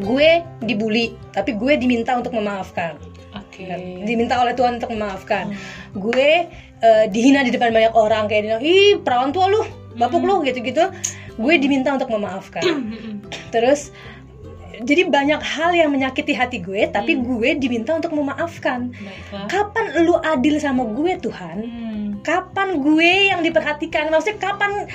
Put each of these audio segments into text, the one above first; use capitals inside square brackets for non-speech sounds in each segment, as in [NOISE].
gue dibully tapi gue diminta untuk memaafkan. Oke. diminta oleh Tuhan untuk memaafkan. Gue eh, dihina di depan banyak orang kayak dia ih perawan tua lu bapuk lu gitu-gitu. Gue diminta untuk memaafkan. Terus jadi banyak hal yang menyakiti hati gue tapi gue diminta untuk memaafkan. Baiklah. kapan lu adil sama gue Tuhan? Hmm. kapan gue yang diperhatikan? Maksudnya kapan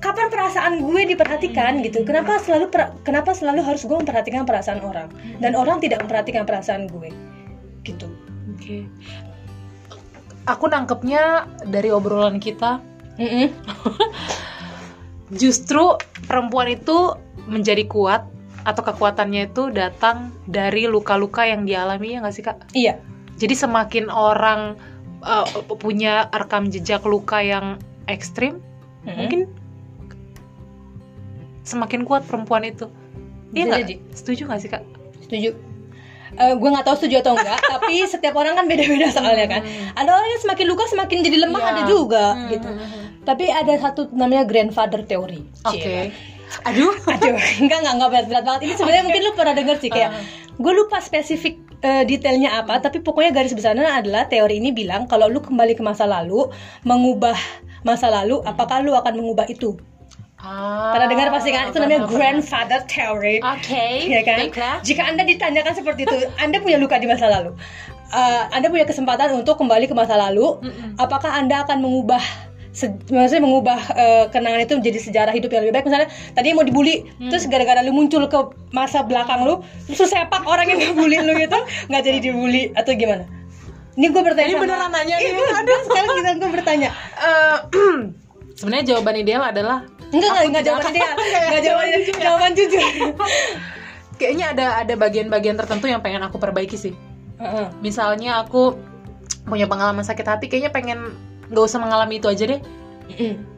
kapan perasaan gue diperhatikan gitu kenapa selalu per- kenapa selalu harus gue memperhatikan perasaan orang dan orang tidak memperhatikan perasaan gue gitu Oke. Aku nangkepnya dari obrolan kita, Mm-mm. [LAUGHS] justru perempuan itu menjadi kuat atau kekuatannya itu datang dari luka-luka yang dialami ya nggak sih kak? iya Jadi semakin orang uh, punya rekam jejak luka yang ekstrim, Mm-mm. mungkin semakin kuat perempuan itu. Iya nggak? jadi. Setuju nggak sih kak? setuju Eh, gue nggak tahu setuju atau enggak [LAUGHS] tapi setiap orang kan beda-beda soalnya kan ada orang yang semakin luka semakin jadi lemah Iya. ada juga Hmm, gitu hmm, hmm. tapi ada satu namanya grandfather theory Oke. Cie. Aduh. [LAUGHS] Aduh, enggak enggak enggak berat berat banget. Ini sebenarnya mungkin lu pernah denger sih kayak gue lupa spesifik eh, detailnya apa, tapi pokoknya garis besarnya adalah teori ini bilang kalau lu kembali ke masa lalu, mengubah masa lalu, apakah lu akan mengubah itu? Ah, Pernah dengar pasti kan? Itu namanya grandfather theory. Oke. ya kan? Baiklah. Jika Anda ditanyakan seperti itu, [LAUGHS] Anda punya luka di masa lalu. Eh, anda punya kesempatan untuk kembali ke masa lalu. Mm-mm. Apakah Anda akan mengubah se- maksudnya mengubah eh, kenangan itu menjadi sejarah hidup yang lebih baik misalnya tadi mau dibully Hmm. terus gara-gara lu muncul ke masa belakang lu terus sepak orang yang ngebully lu gitu nggak jadi dibully atau gimana ini gue bertanya Ini sama- beneran nanya nih. gue- gue sekarang kita gue bertanya Eh, [CLEARS THROAT] sebenarnya jawaban ideal adalah enggak enggak enggak jawaban dia enggak jawaban dia jawaban jujur [LAUGHS] kayaknya ada ada bagian-bagian tertentu yang pengen aku perbaiki sih. Misalnya aku punya pengalaman sakit hati, kayaknya pengen nggak usah mengalami itu aja deh.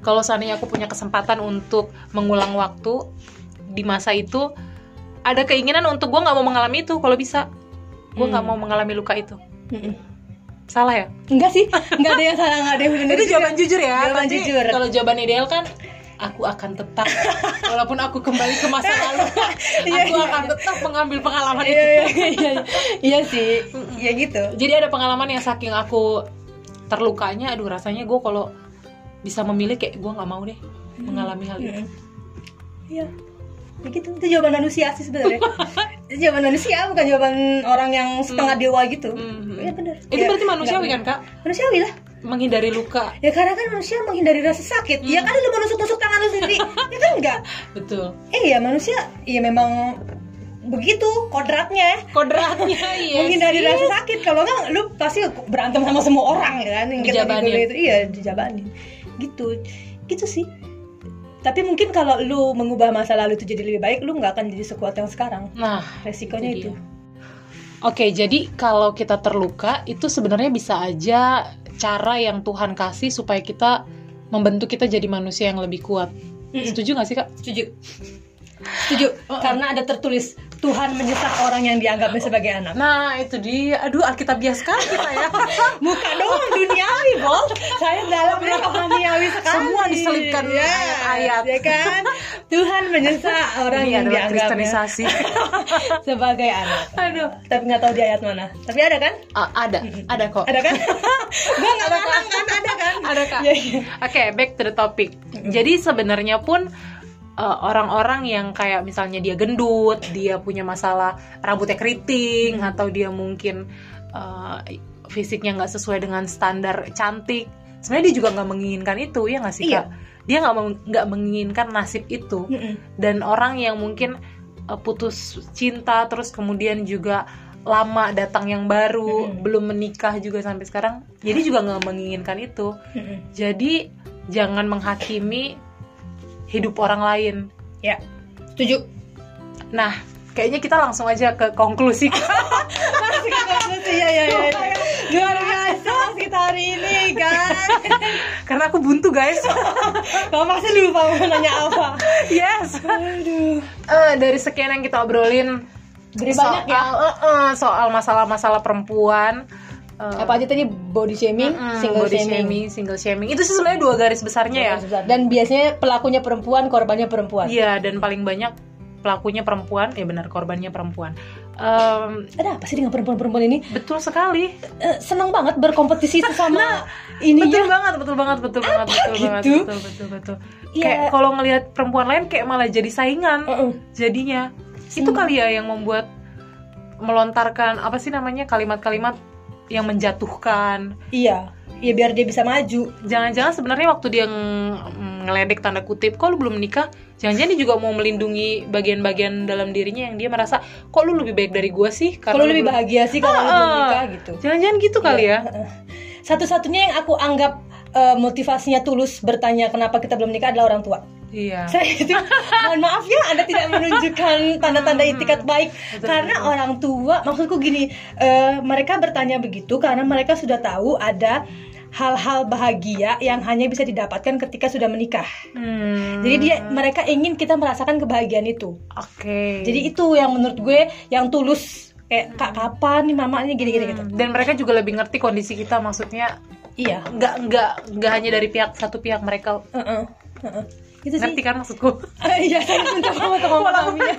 Kalau seandainya aku punya kesempatan untuk mengulang waktu di masa itu, ada keinginan untuk gue nggak mau mengalami itu. Kalau bisa, gue nggak Hmm. mau mengalami luka itu. Salah ya? enggak sih enggak ada yang salah enggak ada yang benar Itu jawaban jujur ya. Jawaban Tapi jujur. Kalau jawaban ideal kan aku akan tetap walaupun aku kembali ke masa lalu [LAUGHS] Iya, aku iya, akan iya. tetap mengambil pengalaman iya itu. iya iya iya sih ya gitu Jadi ada pengalaman yang saking aku terlukanya aduh rasanya gue kalau bisa memilih kayak gue nggak mau deh mengalami hal itu. Iya. Ya gitu. Itu jawaban manusia sih sebenarnya. [LAUGHS] itu jawaban manusia bukan jawaban orang yang setengah dewa gitu. Hmm. Iya benar. Itu Ya, berarti manusiawi kan kak? Manusiawi lah. Menghindari luka. Ya karena kan manusia menghindari rasa sakit. Ya kan lu menusuk-nusuk tangan lu sendiri. ya kan enggak? [LAUGHS] Betul. Eh ya manusia ya memang begitu kodratnya Kodratnya [LAUGHS] iya. menghindari sih. rasa sakit kalau enggak lu pasti berantem sama semua orang ya kan yang kita itu iya dijabanin gitu gitu sih tapi mungkin kalau lu mengubah masa lalu itu jadi lebih baik lu nggak akan jadi sekuat yang sekarang Nah, resikonya Itu itu. Oke, jadi kalau kita terluka itu sebenarnya bisa aja cara yang Tuhan kasih supaya kita membentuk kita jadi manusia yang lebih kuat. Setuju gak sih kak? setuju setuju. Karena ada tertulis Tuhan menyesak orang yang dianggapnya sebagai anak. Nah itu dia. Aduh Alkitab bias sekali kita ya. [LAUGHS] muka doang duniawi bol. Saya dalamnya duniawi sekali. Semua diselipkan Yes, ayat-ayat. ya kan? Tuhan menyesak orang Ini yang dianggapnya kristenisasi. [LAUGHS] sebagai anak. Aduh. tapi nggak tahu di ayat mana. Tapi ada kan? Ah, ada, ada kok. ada kan? [LAUGHS] Gue nggak ngalang kan? Ada kan? Ada iya. Oke, back to the topic. Jadi sebenarnya pun uh, orang-orang yang kayak misalnya dia gendut, dia punya masalah rambutnya keriting, atau dia mungkin uh, fisiknya nggak sesuai dengan standar cantik, sebenarnya dia juga nggak menginginkan itu, ya nggak sih Iya. kak? Dia nggak nggak menginginkan nasib itu. Mm-mm. Dan orang yang mungkin uh, putus cinta, terus kemudian juga lama datang yang baru, Mm-mm. belum menikah juga sampai sekarang, jadi juga nggak menginginkan itu. Mm-mm. Jadi jangan menghakimi hidup orang lain. ya setuju Nah, kayaknya kita langsung aja ke konklusi. [LAUGHS] masih konklusi ya ya ya luar biasa kita hari ini guys Karena aku buntu, guys. [LAUGHS] kamu pasti lupa mau nanya apa yes. aduh Eh, dari sekian yang kita obrolin Dari banyak ya soal, eh, eh, soal masalah-masalah perempuan. Eh, apa aja tadi? Body shaming mm, single body shaming, shaming, single shaming. Itu sih sebenarnya dua garis besarnya ya. dan biasanya pelakunya perempuan korbannya perempuan. Iya, dan paling banyak pelakunya perempuan. Ya benar korbannya perempuan. Em, ada apa sih dengan perempuan-perempuan ini? betul sekali. Eh, senang banget berkompetisi sesama betul ininya. banget betul banget betul banget betul banget gitu? betul betul betul. Iya. kayak kalau ngelihat perempuan lain kayak malah jadi saingan Heeh. jadinya. Itu kali ya yang membuat melontarkan apa sih namanya kalimat-kalimat yang menjatuhkan. Iya. Iya biar dia bisa maju. Jangan-jangan sebenarnya waktu dia ng- ngeledek tanda kutip kok lu belum menikah jangan-jangan dia juga mau melindungi bagian-bagian dalam dirinya yang dia merasa kok lu lebih baik dari gua sih? Kalau lu lebih belum-" bahagia sih kalau lu Ah, belum nikah gitu. Jangan-jangan gitu kali ya. Heeh. satu-satunya yang aku anggap eh, motivasinya tulus bertanya kenapa kita belum nikah adalah orang tua iya. [LAUGHS] Saya itu mohon maaf ya anda tidak [LAUGHS] menunjukkan tanda-tanda itikat baik. Betul, karena betul. orang tua maksudku gini eh, mereka bertanya begitu karena mereka sudah tahu ada hal-hal bahagia yang hanya bisa didapatkan ketika sudah menikah. Hmm, jadi dia mereka ingin kita merasakan kebahagiaan itu. Oke. Jadi itu yang menurut gue yang tulus. Kayak kak kapan nih mamanya? Gini-gini gitu. Hmm, dan mereka juga lebih ngerti kondisi kita maksudnya iya. nggak nggak nggak hanya dari pihak satu pihak mereka. Heeh, heeh. Gitu sih. ngerti kan maksudku [LAUGHS] Iya, saya mencoba untuk memahaminya.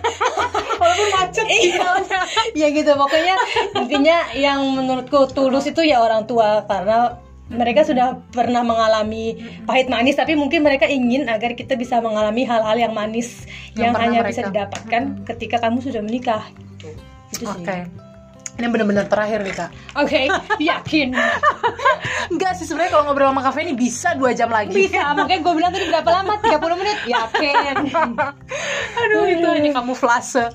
walaupun macet Iya, [LAUGHS] ya gitu. Pokoknya intinya yang menurutku tulus itu ya orang tua karena mereka sudah pernah mengalami pahit manis, tapi mungkin mereka ingin agar kita bisa mengalami hal-hal yang manis Yang yang, hanya mereka- bisa didapatkan ketika kamu sudah menikah. Gitu. Itu oke sih. Ini benar-benar terakhir nih kak Oke, yakin. [LAUGHS] Enggak sih sebenarnya kalau ngobrol sama kafe ini bisa dua jam lagi Bisa, makanya gue bilang tadi berapa lama? 30 menit? Yakin. [LAUGHS] Aduh itu hanya kamu flase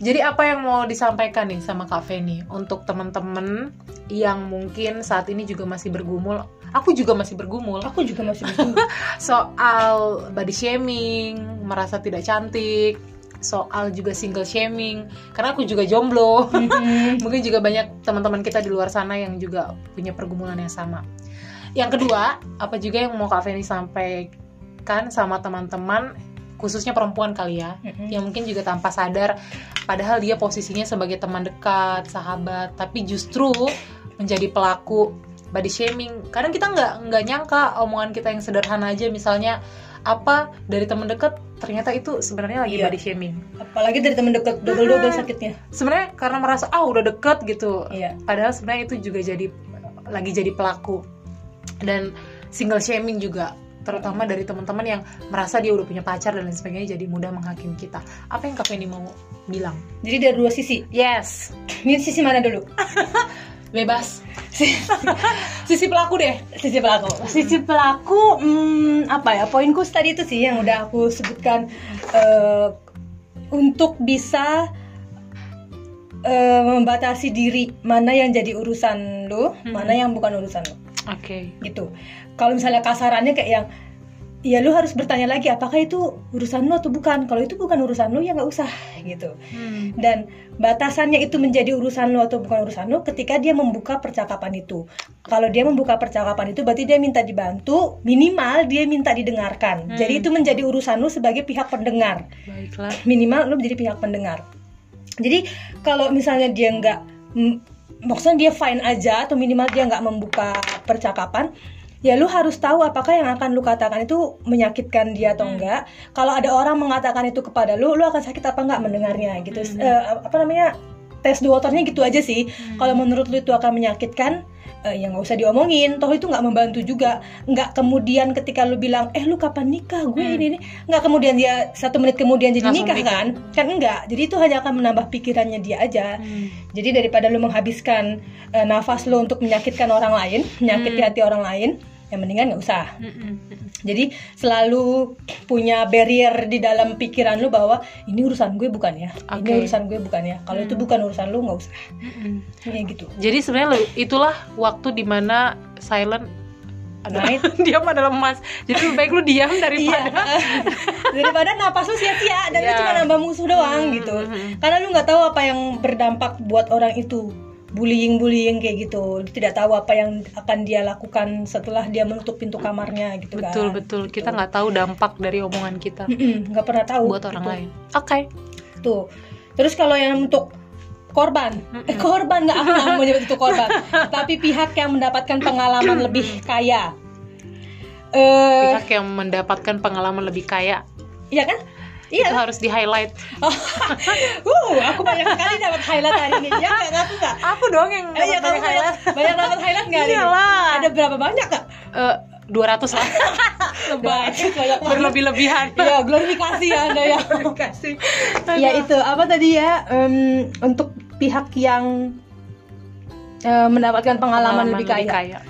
Jadi apa yang mau disampaikan nih sama Kak Feni Untuk temen-temen yang mungkin saat ini juga masih bergumul Aku juga masih bergumul Aku juga masih [LAUGHS] bingung. Soal body shaming, merasa tidak cantik Soal juga single shaming. Karena aku juga jomblo. [LAUGHS] Mungkin juga banyak teman-teman kita di luar sana yang juga punya pergumulan yang sama. Yang kedua, apa juga yang mau Kak Feni sampaikan sama teman-teman Khususnya perempuan kali ya Mm-mm. yang mungkin juga tanpa sadar padahal dia posisinya sebagai teman dekat sahabat tapi justru menjadi pelaku body shaming. Kadang kita nggak nggak nyangka omongan kita yang sederhana aja. Misalnya apa dari teman dekat ternyata itu sebenarnya lagi Iya. body shaming Apalagi dari temen deket double-double sakitnya. sebenarnya karena merasa ah udah deket gitu Iya. padahal sebenarnya itu juga jadi lagi jadi pelaku dan single shaming juga terutama dari teman-teman yang merasa dia udah punya pacar dan lain sebagainya jadi mudah menghakimi kita apa yang Kak Feni mau bilang Jadi dari dua sisi. yes Ini sisi mana dulu? [LAUGHS] bebas. [LAUGHS] Sisi pelaku deh. Sisi pelaku. Sisi pelaku hmm, apa ya poinku tadi itu sih yang udah aku sebutkan eh, untuk bisa eh, membatasi diri mana yang jadi urusan lo mana yang bukan urusan lo oke. Gitu. Kalau misalnya kasarannya kayak yang ya lu harus bertanya lagi apakah itu urusan lo atau bukan kalau itu bukan urusan lo ya nggak usah gitu Hmm. dan batasannya itu menjadi urusan lo atau bukan urusan lo ketika dia membuka percakapan itu. Kalau dia membuka percakapan itu berarti dia minta dibantu, minimal dia minta didengarkan. Hmm. Jadi itu menjadi urusan lo sebagai pihak pendengar. baiklah Minimal lo menjadi pihak pendengar. Jadi kalau misalnya dia nggak maksudnya dia fine aja atau minimal dia nggak membuka percakapan ya lu harus tahu apakah yang akan lu katakan itu menyakitkan dia atau Hmm. enggak kalau ada orang mengatakan itu kepada lu lu akan sakit apa enggak mendengarnya gitu Hmm. Eh, apa namanya tes the waternya gitu aja sih Hmm. kalau menurut lu itu akan menyakitkan eh, ya nggak usah diomongin toh itu nggak membantu juga nggak kemudian ketika lu bilang eh lu kapan nikah gue Hmm. ini ini nggak kemudian dia satu menit kemudian jadi Langsung nikah nikah. kan kan enggak jadi itu hanya akan menambah pikirannya dia aja Hmm. jadi daripada lu menghabiskan eh, nafas lu untuk menyakitkan orang lain menyakiti Hmm. hati orang lain ya mendingan nggak usah. Mm-mm. jadi selalu punya barrier di dalam pikiran lu bahwa ini urusan gue bukan ya? Ini Oke. urusan gue bukan ya? Kalau itu Hmm. bukan urusan lu nggak usah. Ya gitu. Jadi sebenarnya itulah waktu di mana silent adalah [LAUGHS] diam adalah emas. Jadi lebih baik lu diam [LAUGHS] iya. daripada [LAUGHS] daripada napas lu sia-sia dan lu Iya. cuma nambah musuh doang Hmm, gitu karena lu nggak tahu apa yang berdampak buat orang itu bullying bullying kayak gitu. Tidak tahu apa yang akan dia lakukan setelah dia menutup pintu kamarnya gitu kan. Betul betul. Kita nggak tahu dampak dari omongan kita. Nggak pernah tahu buat orang gitu. lain. Oke. Tuh. Terus kalau yang untuk korban eh, korban nggak aku nggak mau nyebut itu korban. [LAUGHS] Tapi pihak yang mendapatkan pengalaman lebih kaya. Eh pihak yang mendapatkan pengalaman lebih kaya. Ya kan itu Iyalah. harus di highlight [LAUGHS] uh, aku banyak sekali dapat highlight hari ini. Ya nggak ngaku nggak? aku dong yang Eh, iya, kamu banyak, banyak dapat highlight nggak hari ini? Iyalah. Ada berapa banyak kak? Eh, 200 lah [LAUGHS] banget. berlebih-lebihan Iya, glorifikasi ya anda ya. kasih [LAUGHS] ya itu apa tadi ya em, untuk pihak yang eh, mendapatkan pengalaman, lebih kaya,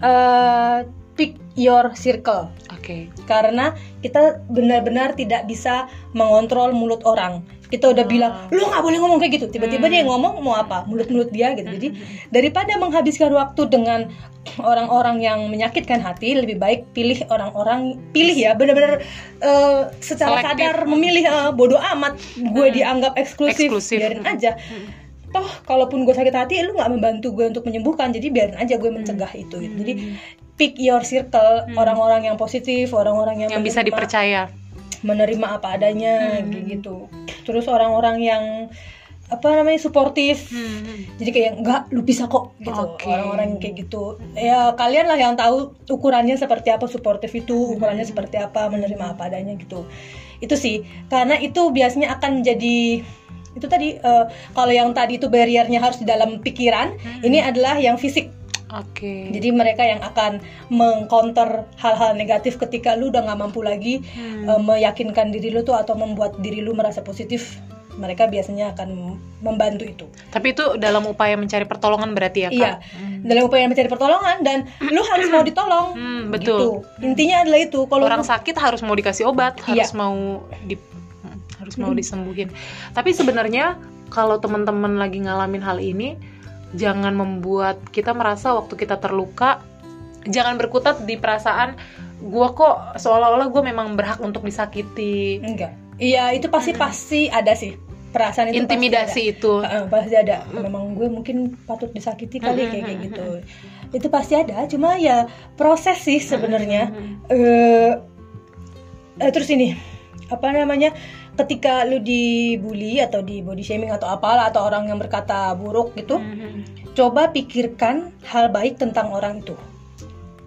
Eh, pick your circle oke. Karena kita benar-benar tidak bisa mengontrol mulut orang. Kita udah bilang lu nggak boleh ngomong kayak gitu. Tiba-tiba dia ngomong mau apa? Mulut-mulut dia gitu. Jadi daripada menghabiskan waktu dengan orang-orang yang menyakitkan hati lebih baik pilih orang-orang pilih ya benar-benar eh, secara Selektif. sadar memilih eh, bodoh amat gue dianggap eksklusif, Eksklusif. biarin aja. Toh kalaupun gue sakit hati lu nggak membantu gue untuk menyembuhkan jadi biarin aja gue mencegah itu gitu. Jadi pick your circle orang-orang yang positif orang-orang yang, yang bisa dipercaya. menerima apa adanya Hmm. kayak gitu. Terus orang-orang yang apa namanya suportif. Jadi kayak enggak lu bisa kok gitu. Oke. orang-orang kayak gitu. Ya kalian lah yang tahu ukurannya seperti apa suportif itu ukurannya seperti apa menerima apa adanya gitu. Itu sih. Karena itu biasanya akan jadi itu tadi eh, kalau yang tadi itu barriernya harus di dalam pikiran ini adalah yang fisik oke jadi mereka yang akan mengcounter hal-hal negatif ketika lu udah nggak mampu lagi Hmm. eh, meyakinkan diri lu tuh atau membuat diri lu merasa positif mereka biasanya akan membantu itu. tapi itu dalam upaya mencari pertolongan berarti ya kak Iya, dalam upaya mencari pertolongan dan lu harus mau ditolong. [CLEARS THROAT] Hmm, Gitu. betul Intinya adalah itu. Kalau orang lu- sakit harus mau dikasih obat Iya. harus mau di hmm, harus mau disembuhin tapi sebenarnya kalau teman-teman lagi ngalamin hal ini jangan membuat kita merasa waktu kita terluka jangan berkutat di perasaan gua kok seolah-olah gue memang berhak untuk disakiti enggak. Iya, itu pasti pasti ada sih. Perasaan itu intimidasi pasti itu. Heeh, pasti ada. Memang gue mungkin patut disakiti kali kayak kayak gitu. Itu pasti ada, cuma ya proses sih sebenarnya. eh eh, terus ini apa namanya ketika lu dibully atau di body shaming atau apalah atau orang yang berkata buruk gitu coba pikirkan hal baik tentang orang itu.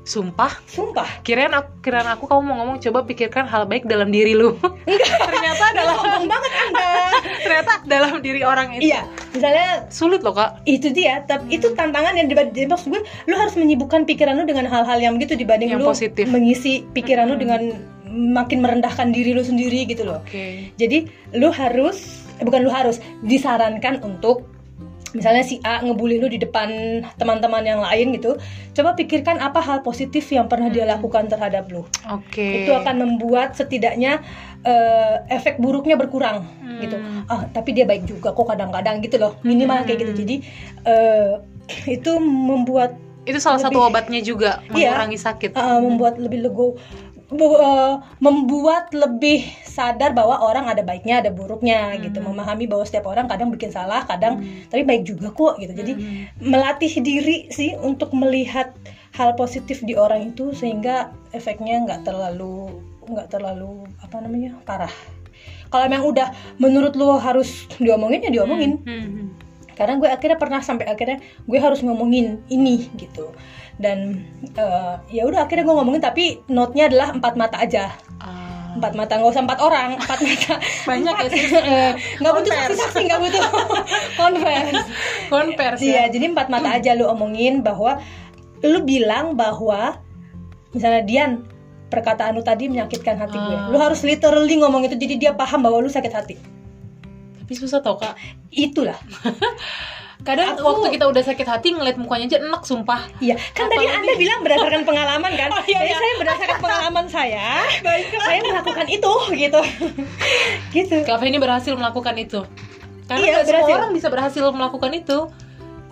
Sumpah? Sumpah. Kirain aku kirain aku kamu mau ngomong coba pikirkan hal baik dalam diri lu. [LAUGHS] Ternyata adalah sombong banget anda. [LAUGHS] Ternyata dalam diri orang itu. Iya. Misalnya sulit loh kak. itu dia tapi itu tantangan yang dibanding maksud gue lu harus menyibukkan pikiran lu dengan hal-hal yang begitu dibanding Yang lu positif. mengisi pikiran lu dengan makin merendahkan diri lu sendiri gitu loh oke Jadi lu harus eh, bukan lu harus disarankan untuk misalnya si A ngebully lu di depan teman-teman yang lain gitu. Coba pikirkan apa hal positif yang pernah dia lakukan terhadap lu. oke Itu akan membuat setidaknya eh, efek buruknya berkurang gitu. Ah, tapi dia baik juga kok kadang-kadang gitu loh. Minimal kayak gitu. Jadi eh, itu membuat itu salah satu Lebih- obatnya juga Iya. mengurangi sakit uh, membuat lebih lego uh, membuat lebih sadar bahwa orang ada baiknya ada buruknya gitu. Memahami bahwa setiap orang kadang bikin salah kadang tapi baik juga kok gitu. Jadi melatih diri sih untuk melihat hal positif di orang itu sehingga efeknya nggak terlalu nggak terlalu apa namanya parah. Kalau emang udah menurut lo harus diomongin ya diomongin. Hmm. karena gue akhirnya pernah sampai akhirnya gue harus ngomongin ini gitu dan eh, ya udah akhirnya gue ngomongin tapi note-nya adalah empat mata aja. Ah. empat mata nggak usah empat orang empat mata. [LAUGHS] Banyak ya, Empat. sis. [LAUGHS] Eh, nggak butuh saksi-saksi nggak butuh. [LAUGHS] Converse. Konvers iya ya jadi empat mata aja lu omongin bahwa lu bilang bahwa misalnya Dian perkataan lu tadi menyakitkan hati gue. Ah. lu harus literally ngomong itu jadi dia paham bahwa lu sakit hati. Tapi susah tau kak. Itulah kadang Aku- waktu kita udah sakit hati ngeliat mukanya aja enak sumpah Iya, kan tadi Anda bilang berdasarkan pengalaman kan? [LAUGHS] Oh, iya, Jadi iya. saya berdasarkan pengalaman saya, [LAUGHS] saya melakukan itu gitu. [LAUGHS] gitu. Kak ini berhasil melakukan itu karena Iya, nggak semua berhasil. orang bisa berhasil melakukan itu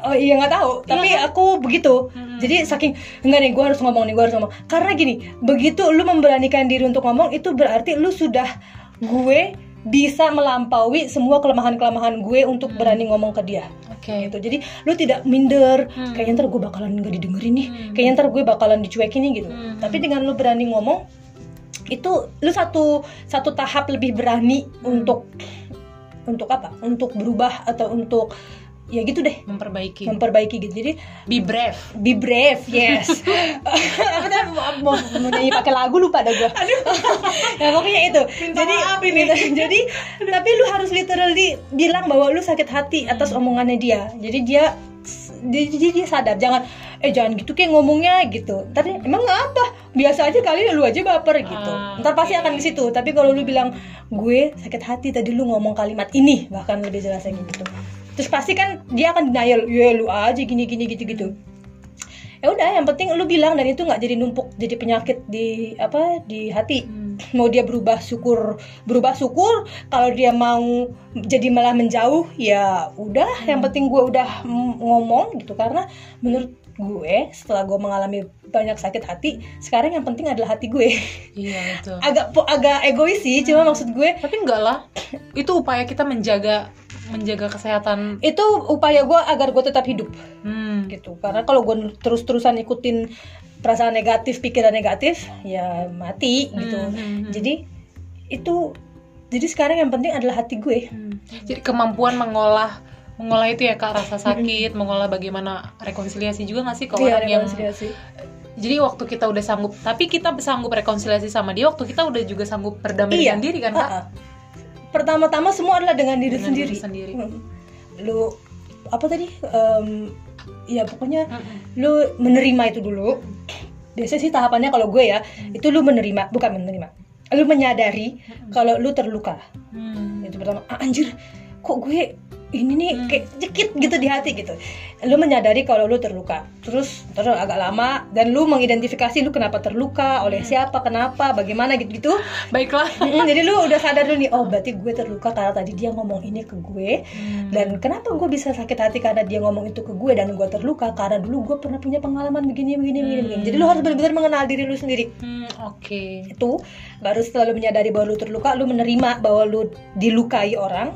Oh iya nggak tahu, tapi Iya kan? aku begitu. Hmm. Jadi saking enggak nih, gue harus ngomong nih, gue harus ngomong. Karena gini, begitu lu memberanikan diri untuk ngomong, itu berarti lu sudah gue bisa melampaui semua kelemahan-kelemahan gue untuk Hmm. berani ngomong ke dia. oke gitu jadi lu tidak minder Hmm. kayaknya ntar gue bakalan nggak didengerin nih Hmm. kayaknya ntar gue bakalan dicuekin nih gitu Hmm. tapi dengan lu berani ngomong itu lu satu satu tahap lebih berani Hmm. untuk untuk apa untuk berubah atau untuk ya gitu deh. Memperbaiki. Memperbaiki gitu. Jadi be brave. Be brave yes. [LAUGHS] Apa mau, mau, nyanyi pakai lagu lupa dah gue [LAUGHS] ya pokoknya itu. Minta jadi maaf ini. gitu. jadi tapi lu harus literally bilang bahwa lu sakit hati atas omongannya dia. Jadi dia jadi dia sadar. Jangan eh jangan gitu kayak ngomongnya gitu. Tadi emang nggak apa. Biasa aja kali lu aja baper gitu. Ah, ntar pasti oke. akan ke situ. Tapi kalau lu bilang gue sakit hati tadi lu ngomong kalimat ini bahkan lebih jelasnya gitu terus pasti kan dia akan denial ya lu aja gini gini gitu gitu. Ya udah yang penting lu bilang dan itu nggak jadi numpuk jadi penyakit di apa di hati. Hmm. mau dia berubah syukur berubah syukur kalau dia mau jadi malah menjauh ya udah. Yang penting gue udah ngomong gitu karena menurut gue setelah gue mengalami banyak sakit hati sekarang yang penting adalah hati gue. Iya itu [LAUGHS] agak agak egois sih cuma maksud gue tapi enggak lah. [COUGHS] Itu upaya kita menjaga menjaga kesehatan itu upaya gue agar gue tetap hidup hmm. gitu karena kalau gue terus-terusan ikutin perasaan negatif pikiran negatif ya mati gitu Hmm, hmm, hmm. jadi itu jadi sekarang yang penting adalah hati gue Hmm. jadi kemampuan mengolah mengolah itu ya kak rasa sakit mengolah bagaimana rekonsiliasi juga nggak sih ke Iya, orang yang jadi waktu kita udah sanggup tapi kita sanggup rekonsiliasi sama dia waktu kita udah juga sanggup berdamai Iya. dengan diri kan kak Ha-ha. Pertama-tama semua adalah dengan diri Dengan sendiri. diri sendiri. Hmm. lu apa tadi Em, ya pokoknya Mm-mm. lu menerima itu dulu biasanya sih tahapannya kalau gue ya Hmm. itu lu menerima bukan menerima lu menyadari kalau lu terluka Hmm. itu pertama ah, anjir kok gue ini nih Hmm. kayak jekit gitu di hati gitu. Lu menyadari kalau lu terluka. Terus terus agak lama dan lu mengidentifikasi lu kenapa terluka oleh Hmm. siapa kenapa bagaimana gitu gitu. Baiklah. [LAUGHS] Jadi lu udah sadar dulu nih oh berarti gue terluka karena tadi dia ngomong ini ke gue. Hmm. dan kenapa gue bisa sakit hati karena dia ngomong itu ke gue dan gue terluka? Karena dulu gue pernah punya pengalaman begini begini begini, begini. jadi lu harus benar-benar mengenal diri lu sendiri. Hmm, oke. Itu baru setelah lu menyadari bahwa lu terluka lu menerima bahwa lu dilukai orang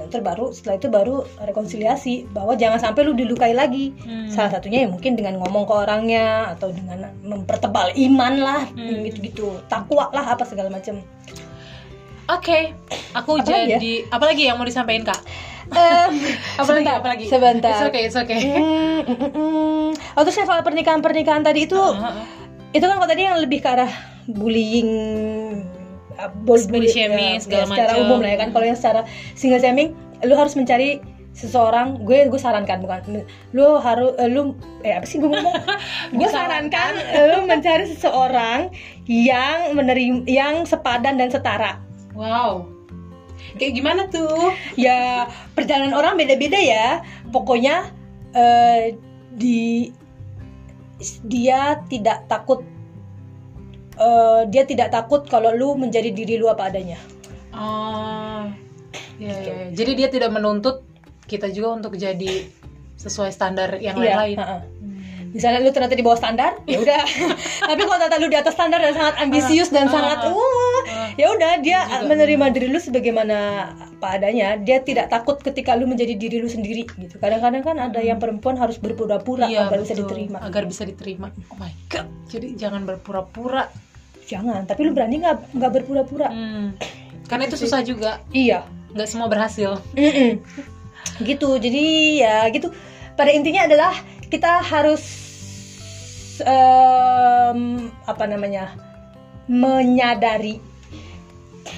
dan terus baru setelah itu baru rekonsiliasi bahwa jangan sampai lu dilukai lagi Hmm. salah satunya ya mungkin dengan ngomong ke orangnya atau dengan mempertebal iman lah Hmm. gitu-gitu takwa lah apa segala macam Oke, aku Apalagi ya? jadi apalagi yang mau disampaikan kak? Em, [LAUGHS] Apalagi sebentar, apalagi? sebentar It's okay, it's okay. Mm, mm, mm. Oh terus soal pernikahan pernikahan tadi itu Heeh. itu kan kalau tadi yang lebih ke arah bullying uh, body, Body shaming, segala secara macam. umum lah ya kan kalau yang secara single shaming lu harus mencari seseorang gue gue sarankan bukan lu harus eh, lu eh apa sih gue ngomong [LAUGHS] gue sarankan lu mencari seseorang yang menerima yang sepadan dan setara Wow. Kayak gimana tuh? ya perjalanan orang beda-beda ya pokoknya eh, di dia tidak takut eh, dia tidak takut kalau lu menjadi diri lu apa adanya Oh, ya, ya, ya. Jadi dia tidak menuntut kita juga untuk jadi sesuai standar yang Iya, lain-lain. ha-ha. Hmm. misalnya lu ternyata di bawah standar ya [LAUGHS] udah tapi kalau ternyata lu di atas standar dan sangat ambisius dan Ah, sangat wah ah. ya udah dia Juga. menerima diri lu sebagaimana apa adanya dia tidak takut ketika lu menjadi diri lu sendiri gitu kadang-kadang kan ada yang perempuan harus berpura-pura Iya, agar bisa betul. diterima Agar bisa diterima. Oh my god. Jadi jangan berpura-pura. Jangan tapi lu berani nggak nggak berpura-pura Hmm. Karena itu susah juga. iya Nggak semua berhasil. Mm-mm. gitu jadi ya gitu pada intinya adalah kita harus em, apa namanya menyadari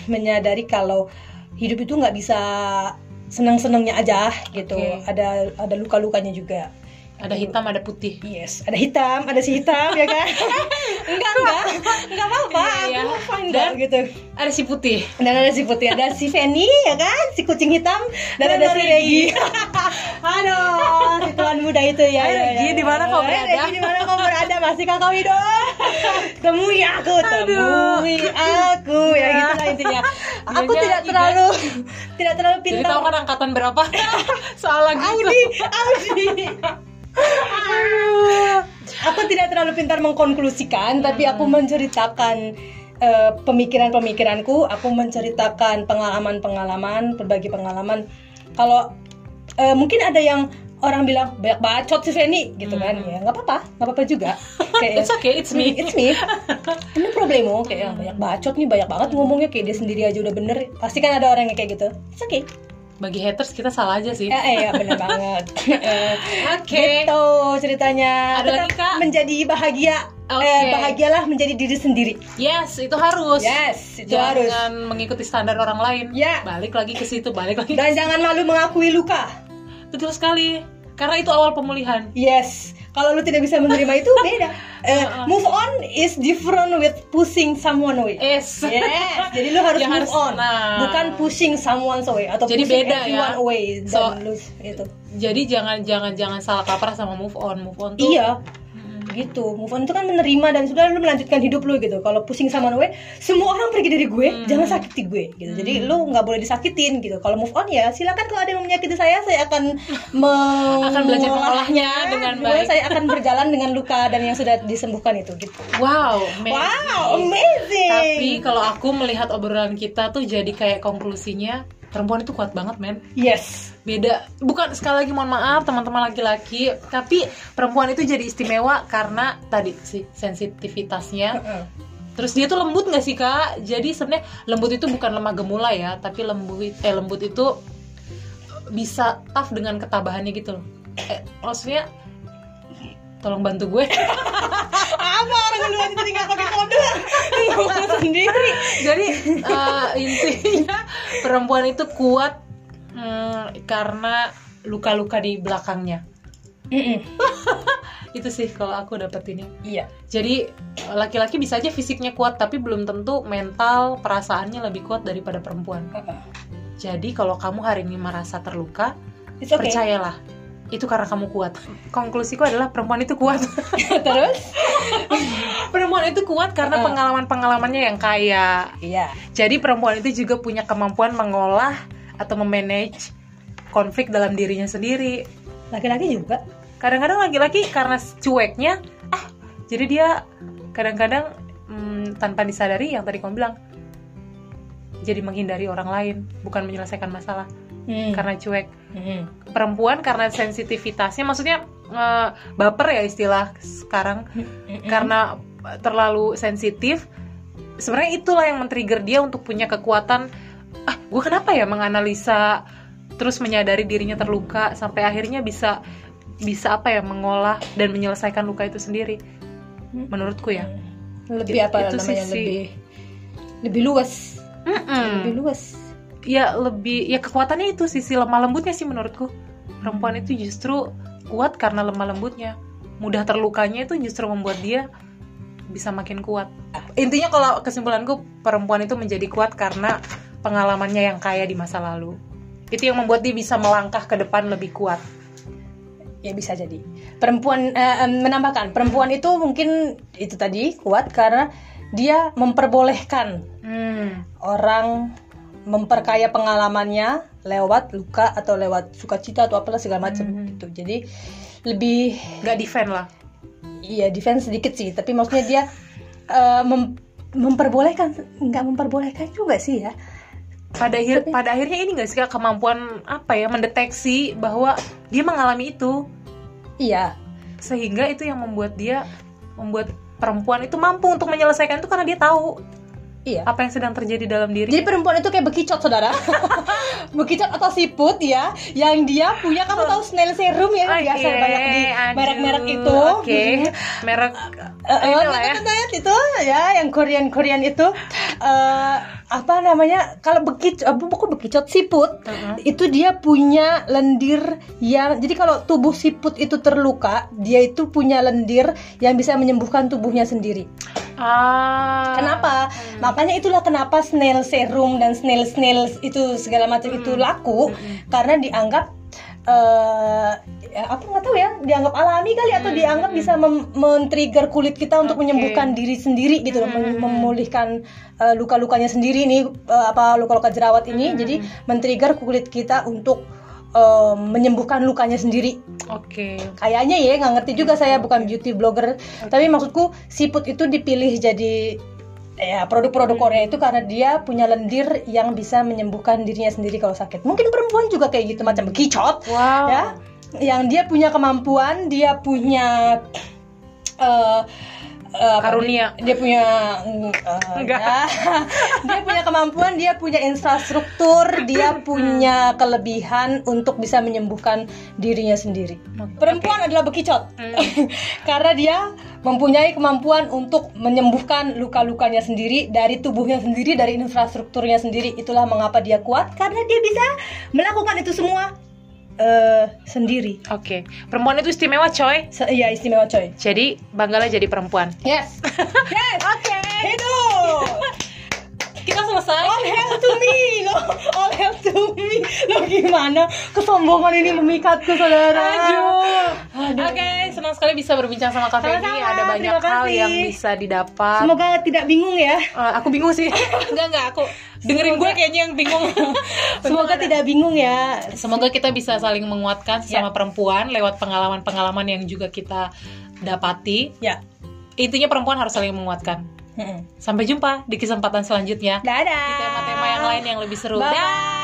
menyadari kalau hidup itu nggak bisa senang-senangnya aja gitu Oke. ada ada luka-lukanya juga Ada hitam, ada putih. yes ada hitam ada si hitam ya kan [LAUGHS] enggak enggak enggak apa-apa Iya, iya. aku fine kok, gitu Ada si putih. dan ada si putih ada si Feni ya kan si kucing hitam dan, Dan ada si Regi. Aduh [LAUGHS] si tuan muda itu ya, Hai, ya, Regi, ya, di mana kau berada? Regi di mana kau berada masih kakak Wido [LAUGHS] temui aku temui aku ya Iya. gitu lah intinya aku Iya, tidak iya, terlalu tidak terlalu Jadi pintar tahu kan angkatan berapa? Soal lagu itu. Audi Audi aku tidak terlalu pintar mengkonklusikan tapi aku menceritakan eh, pemikiran-pemikiranku. Aku menceritakan pengalaman-pengalaman berbagi pengalaman. Kalau eh, mungkin ada yang orang bilang banyak bacot sih Feni gitu kan. Hmm. ya nggak apa-apa nggak apa-apa juga. [LAUGHS] Kayak It's okay, it's me. it's me. [LAUGHS] Ini problemo kayak banyak bacot nih banyak banget ngomongnya kayak dia sendiri aja udah bener. Pasti kan ada orang yang kayak gitu. It's okay bagi haters kita salah aja sih Eh, eh, ya benar banget. [LAUGHS] Oke. Gitu ceritanya. Ada lagi, Kak? menjadi bahagia. Oke. Eh, bahagialah menjadi diri sendiri. yes itu harus Yes, itu jangan harus. mengikuti standar orang lain Ya. balik lagi ke situ balik lagi Dan jangan malu mengakui luka. betul sekali karena itu awal pemulihan Yes. Kalau lu tidak bisa menerima itu [LAUGHS] beda. Eh, move on is different with pushing someone away. es Yes, [LAUGHS] jadi lu harus Ya, move harus- on, nah. bukan pushing someone away atau Jadi pushing beda ya. everyone away dan So- lu itu. jadi jangan jangan jangan salah kaprah sama move on move on tuh Iya, gitu. Move on itu kan menerima dan sudah lu melanjutkan hidup lu gitu. Kalau pusing sama gue, semua orang pergi dari gue, Hmm. jangan sakiti gue gitu. Jadi lu nggak boleh disakitin gitu. Kalau move on ya silakan kalau ada yang menyakiti saya, saya akan [LAUGHS] Akan belajar mengolahnya [LAUGHS] dengan baik. Saya akan berjalan dengan luka dan yang sudah disembuhkan itu gitu. wow amazing. Wow, amazing. tapi kalau aku melihat obrolan kita tuh jadi kayak konklusinya perempuan itu kuat banget men yes. Beda. Bukan sekali lagi mohon maaf teman-teman laki-laki tapi perempuan itu jadi istimewa karena tadi sih sensitivitasnya. Terus dia tuh lembut nggak sih kak? Jadi sebenarnya lembut itu bukan lemah gemulai ya tapi lembut eh lembut itu bisa tough dengan ketabahannya gitu loh. Eh, maksudnya tolong bantu gue. Apa orang lu aja nggak pakai kode? Sendiri. jadi eh, intinya perempuan itu kuat mm, karena luka-luka di belakangnya [LAUGHS] itu sih kalau aku dapetinnya Iya. Jadi laki-laki bisa aja fisiknya kuat tapi belum tentu mental perasaannya lebih kuat daripada perempuan. Jadi kalau kamu hari ini merasa terluka, It's okay. percayalah itu karena kamu kuat. Konklusiku adalah perempuan itu kuat. [LAUGHS] Terus? perempuan itu kuat karena pengalaman-pengalamannya yang kaya. Iya. Jadi perempuan itu juga punya kemampuan mengolah atau memanage konflik dalam dirinya sendiri. Laki-laki juga. kadang-kadang laki-laki karena cueknya ah jadi dia kadang-kadang mm, tanpa disadari yang tadi kamu bilang jadi menghindari orang lain bukan menyelesaikan masalah Hmm. karena cuek Hmm. perempuan karena sensitivitasnya maksudnya eh, baper ya istilah sekarang Hmm. karena terlalu sensitif sebenarnya itulah yang men-trigger dia untuk punya kekuatan ah gue kenapa ya menganalisa terus menyadari dirinya terluka sampai akhirnya bisa bisa apa ya mengolah dan menyelesaikan luka itu sendiri? Menurutku ya. Lebih apa Itu namanya? Sisi- lebih lebih luas. Mm-mm. lebih luas. Ya lebih ya kekuatannya itu sisi lemah lembutnya sih menurutku. Perempuan itu justru kuat karena lemah lembutnya. Mudah terlukanya itu justru membuat dia bisa makin kuat. Intinya kalau kesimpulanku perempuan itu menjadi kuat karena pengalamannya yang kaya di masa lalu. Itu yang membuat dia bisa melangkah ke depan lebih kuat. Ya bisa jadi. Perempuan eh, menambahkan perempuan itu mungkin itu tadi kuat karena dia memperbolehkan hmm. orang memperkaya pengalamannya lewat luka atau lewat sukacita atau apalah segala macam Mhm. gitu. Jadi lebih nggak defend lah. Iya defense sedikit sih tapi maksudnya dia eh, mem- memperbolehkan nggak memperbolehkan juga sih ya pada akhir pada akhirnya ini nggak sih Kak, kemampuan apa ya mendeteksi bahwa dia mengalami itu? Iya. Sehingga itu yang membuat dia membuat perempuan itu mampu untuk menyelesaikan itu karena dia tahu iya. Apa yang sedang terjadi dalam diri? Jadi perempuan itu kayak bekicot saudara. [LAUGHS] Bekicot atau siput ya Yang dia punya. Kamu tahu snail serum ya? Oke, Biasa banyak di merek-merek itu Oke, merek Eh, eh, inilah ya. itu? Ya yang Korean Korean itu. Eh, apa namanya? Kalau bekicot uh, bukan bekicot siput Mm-mm. itu dia punya lendir yang jadi kalau tubuh siput itu terluka dia itu punya lendir yang bisa menyembuhkan tubuhnya sendiri Ah. Kenapa? Makanya itulah kenapa snail serum dan snail snail itu segala macam itu laku karena dianggap eh ya, apa nggak tahu ya dianggap alami kali atau dianggap bisa mem- men-trigger kulit kita untuk Oke. menyembuhkan diri sendiri gitu loh, mem- memulihkan eh, luka-lukanya sendiri nih eh, apa luka-luka jerawat ini. Jadi men-trigger kulit kita untuk eh, menyembuhkan lukanya sendiri. Oke. kayaknya ya nggak ngerti juga saya bukan beauty blogger. Tapi maksudku siput itu dipilih jadi ya produk-produk Korea itu karena dia punya lendir yang bisa menyembuhkan dirinya sendiri kalau sakit. Mungkin perempuan juga kayak gitu macam bekicot Wow. ya. Yang dia punya kemampuan dia punya eh, eh, Karunia. dia punya mm, eh, Enggak. ya. [LAUGHS] dia punya kemampuan dia punya infrastruktur dia punya kelebihan untuk bisa menyembuhkan dirinya sendiri. Perempuan adalah bekicot. [LAUGHS] Karena dia mempunyai kemampuan untuk menyembuhkan luka-lukanya sendiri dari tubuhnya sendiri dari infrastrukturnya sendiri. Itulah mengapa dia kuat karena dia bisa melakukan itu semua eh, sendiri Oke, perempuan itu istimewa coy. Se- iya istimewa coy Jadi banggalah jadi perempuan. Yes. [LAUGHS] Yes. Oke. Hidup. Kita selesai. All hail to me. Lo, all hail to me. Lo gimana? Kesombongan ini memikatku, saudara. Aduh. Oke, senang sekali bisa berbincang sama Kak Feni. Sama-sama, Ada banyak hal yang bisa didapat. Semoga tidak bingung ya. Eh, aku bingung sih. [LAUGHS] enggak enggak, aku dengerin gue kayaknya yang bingung. [LAUGHS] Semoga tidak bingung ya. Semoga kita bisa saling menguatkan Ya. sesama perempuan lewat pengalaman-pengalaman yang juga kita dapati. Ya. Intinya perempuan harus saling menguatkan. Sampai jumpa di kesempatan selanjutnya. Dadah. Di tema-tema yang lain yang lebih seru. Bye. Dah.